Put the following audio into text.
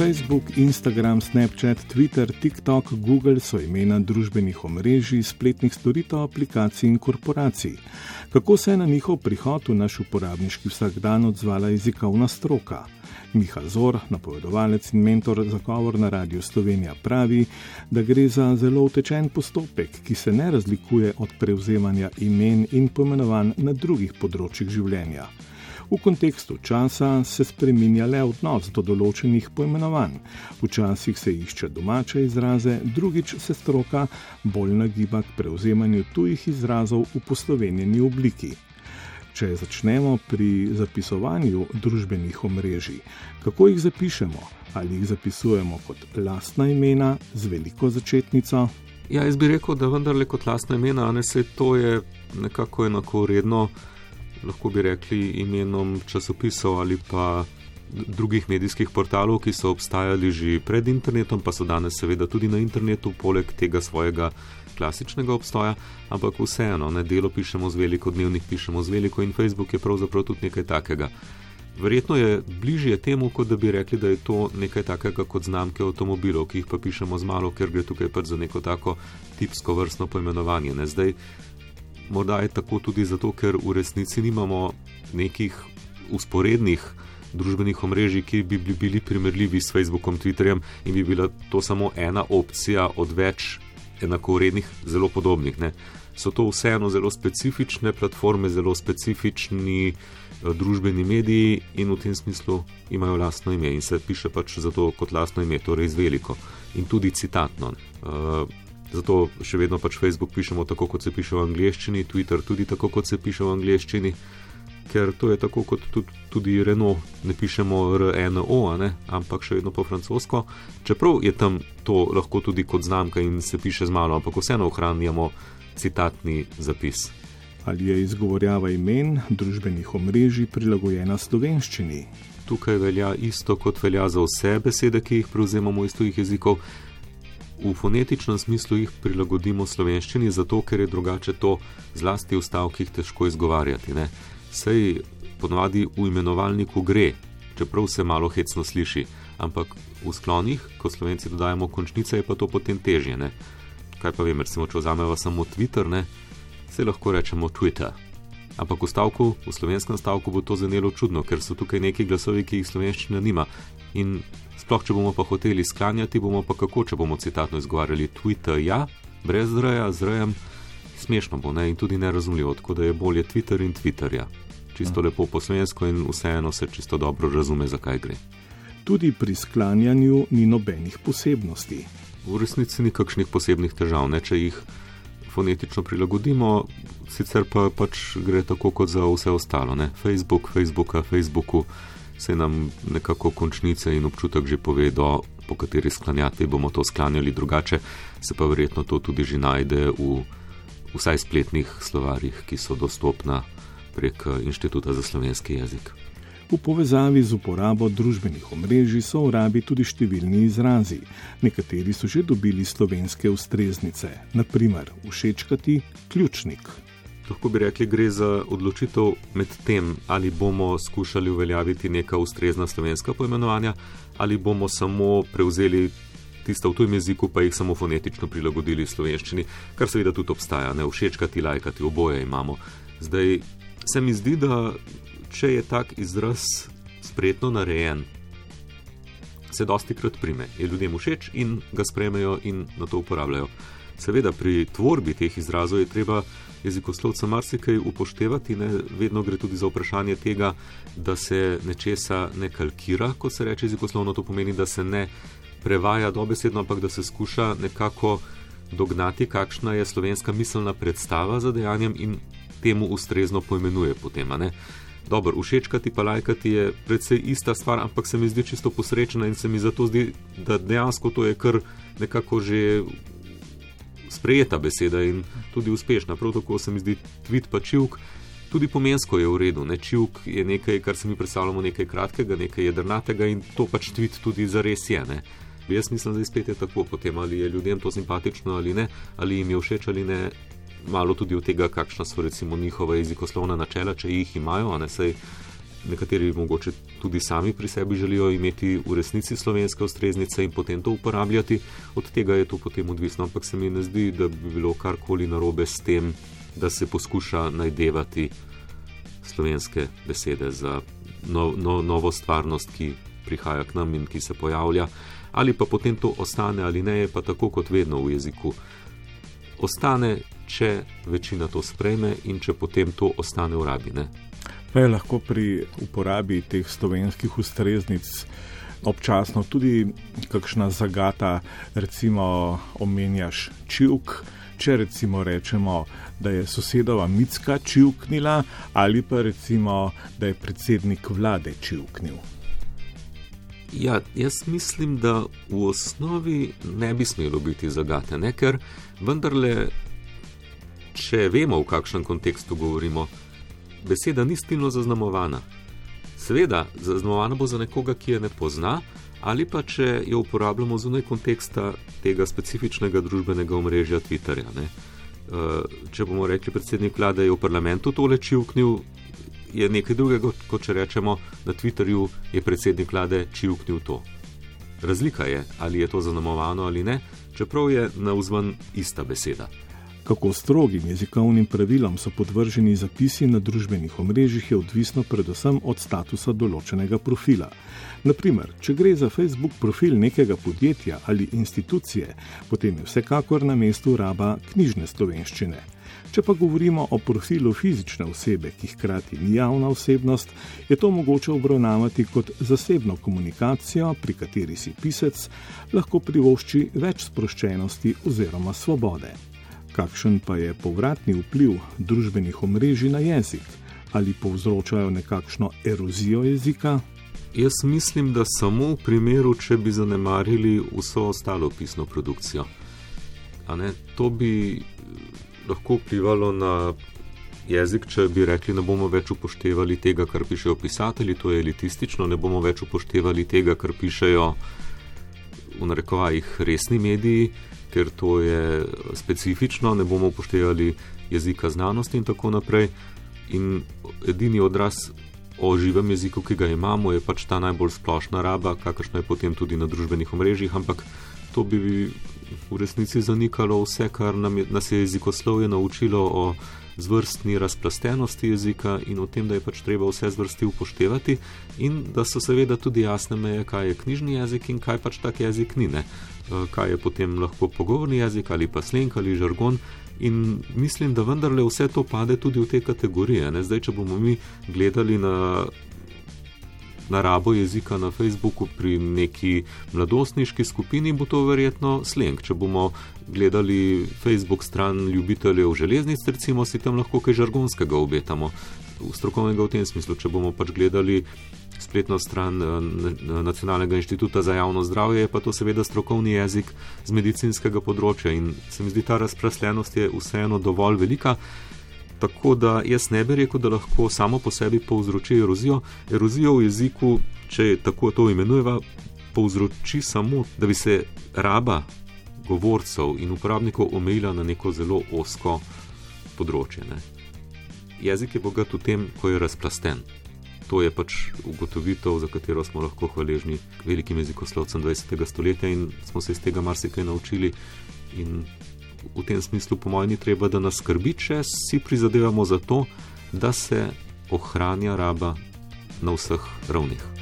Facebook, Instagram, Snapchat, Twitter, TikTok, Google so imena družbenih omrežij, spletnih storitev, aplikacij in korporacij. Kako se je na njihov prihod v naš uporabniški vsakdan odzvala jezikovna stroka? Miha Zor, napovedovalec in mentor za govor na Radiu Slovenija, pravi, da gre za zelo utečen postopek, ki se ne razlikuje od prevzemanja imen in pomenovanj na drugih področjih življenja. V kontekstu časa se spreminja le odnos do določenih poimenovanj. Včasih se išče domače izraze, drugič se stroka bolj nagiba k prevzemanju tujih izrazov v poslovenjeni obliki. Če začnemo pri zapisovanju družbenih omrežij, kako jih zapišemo? Ali jih zapisujemo kot lastna imena z veliko začetnico? Ja, jaz bi rekel, da vendarle kot lastna imena, ne se to je nekako enako vredno lahko bi rekli, imenom časopisov ali pa drugih medijskih portalov, ki so obstajali že pred internetom, pa so danes seveda tudi na internetu, poleg tega svojega klasičnega obstoja, ampak vseeno, ne delo pišemo z veliko, dnevnik pišemo z veliko in Facebook je pravzaprav tudi nekaj takega. Verjetno je bližje temu, kot da bi rekli, da je to nekaj takega kot znamke avtomobilov, ki jih pa pišemo z malo, ker gre tukaj pač za neko tako tipsko vrstno poimenovanje. Ne? Zdaj, morda je tako tudi zato, ker v resnici nimamo nekih usporednih družbenih omrežij, ki bi bili primerljivi s Facebookom, Twitterjem in bi bila to samo ena opcija od več enakovrednih, zelo podobnih. Ne. So to vseeno zelo specifične platforme, zelo specifični uh, družbeni mediji in v tem smislu imajo lastno ime in se piše pač zato kot lastno ime, torej z veliko in tudi citatno. Zato še vedno pač Facebook pišemo tako, kot se piše v angleščini, Twitter tudi tako, kot se piše v angleščini, ker to je tako kot tudi, tudi Renault, ne pišemo RNO, ne? ampak še vedno po francosko. Čeprav je tam to lahko tudi kot znamka in se piše z malo, ampak vseeno ohranjamo citatni zapis. Ali je izgovorjava imen družbenih omrežij prilagojena slovenščini? Tukaj velja isto, kot velja za vse besede, ki jih prevzemamo iz tujih jezikov v fonetičnem smislu jih prilagodimo slovenščini, zato ker je drugače to zlasti v stavkih težko izgovarjati. Ne? Sej ponovadi v imenovalniku gre, čeprav se malo hecno sliši, ampak v sklonih, ko slovenci dodajamo končnice, je pa to potem težje. Ne? Kaj pa vem, recimo, če vzamemo samo Twitter, ne? se lahko rečemo Twitter. Ampak v stavku, v slovenskem stavku bo to zanelo čudno, ker so tukaj neki glasovi, ki jih slovenščina nima. In Sploh, če bomo pa hoteli sklanjati, bomo pa kako, če bomo citatno izgovarjali Twitter, ja, brez zreja, zrejem, smešno bo ne in tudi nerazumljivo, tako da je bolje Twitter in Twitterja. Čisto mm. lepo po slovensko in vseeno se čisto dobro razume, zakaj gre. Tudi pri sklanjanju ni nobenih posebnosti. V resnici ni kakšnih posebnih težav, ne če jih fonetično prilagodimo, sicer pa pač gre tako kot za vse ostalo. Ne? Facebook, Facebooka, Facebooku se nam nekako končnice in občutek že povedo, po kateri sklanjati bomo to sklanjali, drugače se pa verjetno to tudi že najde v vsaj spletnih slovarjih, ki so dostopna prek Inštituta za slovenski jezik. V povezavi z uporabo družbenih omrežij so v rabi tudi številni izrazi. Nekateri so že dobili slovenske ustreznice, naprimer všečkati ključnik lahko bi rekli, gre za odločitev med tem, ali bomo skušali uveljaviti neka ustrezna slovenska poimenovanja, ali bomo samo prevzeli tiste v tujem jeziku, pa jih samo fonetično prilagodili slovenščini, kar seveda tudi obstaja, ne všečkati, lajkati, oboje imamo. Zdaj se mi zdi, da če je tak izraz spretno narejen, se dosti krat prime, je ljudem všeč in ga sprejmejo in na to uporabljajo. Seveda pri tvorbi teh izrazov je treba jezikoslovca marsikaj upoštevati, ne? vedno gre tudi za vprašanje tega, da se nečesa ne kalkira, ko se reče jezikoslovno, to pomeni, da se ne prevaja dobesedno, ampak da se skuša nekako dognati, kakšna je slovenska miselna predstava za dejanjem in temu ustrezno poimenuje potem. Dobro, všečkati pa lajkati je predvsej ista stvar, ampak se mi zdi čisto posrečena in se mi zato zdi, da dejansko to je kar nekako že sprejeta beseda in tudi uspešna. Prav tako se mi zdi tvit pa čivk. Tudi pomensko je v redu. Ne? Čivk je nekaj, kar se mi predstavljamo, nekaj kratkega, nekaj jedrnatega in to pač tvit tudi za res je. Ne? Jaz mislim, da spet je tako, potem ali je ljudem to simpatično ali ne, ali jim je všeč ali ne. Malo tudi od tega, kakšna so recimo njihova jezikoslovna načela, če jih imajo, ne sej nekateri mogoče tudi sami pri sebi želijo imeti v resnici slovenske ustreznice in potem to uporabljati, od tega je to potem odvisno. Ampak se mi ne zdi, da bi bilo karkoli narobe s tem, da se poskuša najdevati slovenske besede za no, no, novo stvarnost, ki prihaja k nam in ki se pojavlja, ali pa potem to ostane ali ne, je pa tako kot vedno v jeziku. Ostane, če večina to sprejme in če potem to ostane v rabi. Ne? Pa je lahko pri uporabi teh slovenskih ustreznic občasno tudi kakšna zagata, recimo omenjaš čivk. Če recimo rečemo, da je sosedova Micka čivknila, ali pa recimo, da je predsednik vlade čivknil. Ja, jaz mislim, da v osnovi ne bi smelo biti zagate, ne? ker vendarle, če vemo, v kakšnem kontekstu govorimo, beseda ni stilno zaznamovana. Seveda, zaznamovana bo za nekoga, ki je ne pozna, ali pa če jo uporabljamo zunaj konteksta tega specifičnega družbenega omrežja Twitterja. Ne? Eh, če bomo rekli, predsednik vlade je v parlamentu tole čivknil, je nekaj drugega, kot če rečemo na Twitterju, je predsednik vlade čivknil to. Razlika je, ali je to zaznamovano ali ne, čeprav je na vzven ista beseda. Kako strogim jezikovnim pravilom so podvrženi zapisi na družbenih omrežjih, je odvisno predvsem od statusa določenega profila. Naprimer, če gre za Facebook profil nekega podjetja ali institucije, potem je vsekakor na mestu raba knjižne slovenščine. Če pa govorimo o profilu fizične osebe, ki hkrati ni javna osebnost, je to mogoče obravnavati kot zasebno komunikacijo, pri kateri si pisec lahko privošči več sproščenosti oziroma svobode kakšen pa je povratni vpliv družbenih omrežij na jezik, ali povzročajo nekakšno erozijo jezika? Jaz mislim, da samo v primeru, če bi zanemarili vso ostalo pisno produkcijo. To bi lahko vplivalo na jezik, če bi rekli, ne bomo več upoštevali tega, kar pišejo pisatelji, to je elitistično, ne bomo več upoštevali tega, kar pišejo v narekovajih resni mediji ker to je specifično, ne bomo upoštevali jezika znanosti in tako naprej. In edini odraz o živem jeziku, ki ga imamo, je pač ta najbolj splošna raba, kakršna je potem tudi na družbenih omrežjih, ampak to bi v resnici zanikalo vse, kar nam je, nas je jezikoslovje naučilo o zvrstni razplastenosti jezika in o tem, da je pač treba vse zvrsti upoštevati, in da so seveda tudi jasne meje, kaj je knjižni jezik in kaj pač tak jezik ni. Ne? Eh, kaj je potem lahko pogovorni jezik ali pa slenk ali žargon. In mislim, da vendarle vse to pade tudi v te kategorije. Ne? Zdaj, če bomo mi gledali na, na rabo jezika na Facebooku pri neki mladostniški skupini, bo to verjetno slenk. Če bomo gledali Facebook stran ljubiteljev železnic, recimo si tam lahko kaj žargonskega obetamo. Strokovnega v tem smislu, če bomo pač gledali spletno stran eh, Nacionalnega inštituta za javno zdravje, je pa to seveda strokovni jezik z medicinskega področja in se mi zdi ta razprasljenost je vseeno dovolj velika. Tako da jaz ne bi rekel, da lahko samo po sebi povzroči erozijo. Erozijo v jeziku, če tako to imenujeva, povzroči samo, da bi se raba govorcev in uporabnikov omejila na neko zelo osko področje. Ne. Jezik je bogat v tem, ko je razplasten to je pač ugotovitev, za katero smo lahko hvaležni velikim jezikoslovcem 20. stoletja in smo se iz tega marsikaj naučili. In v tem smislu, po mojem, ni treba, da nas skrbi, če si prizadevamo za to, da se ohranja raba na vseh ravneh.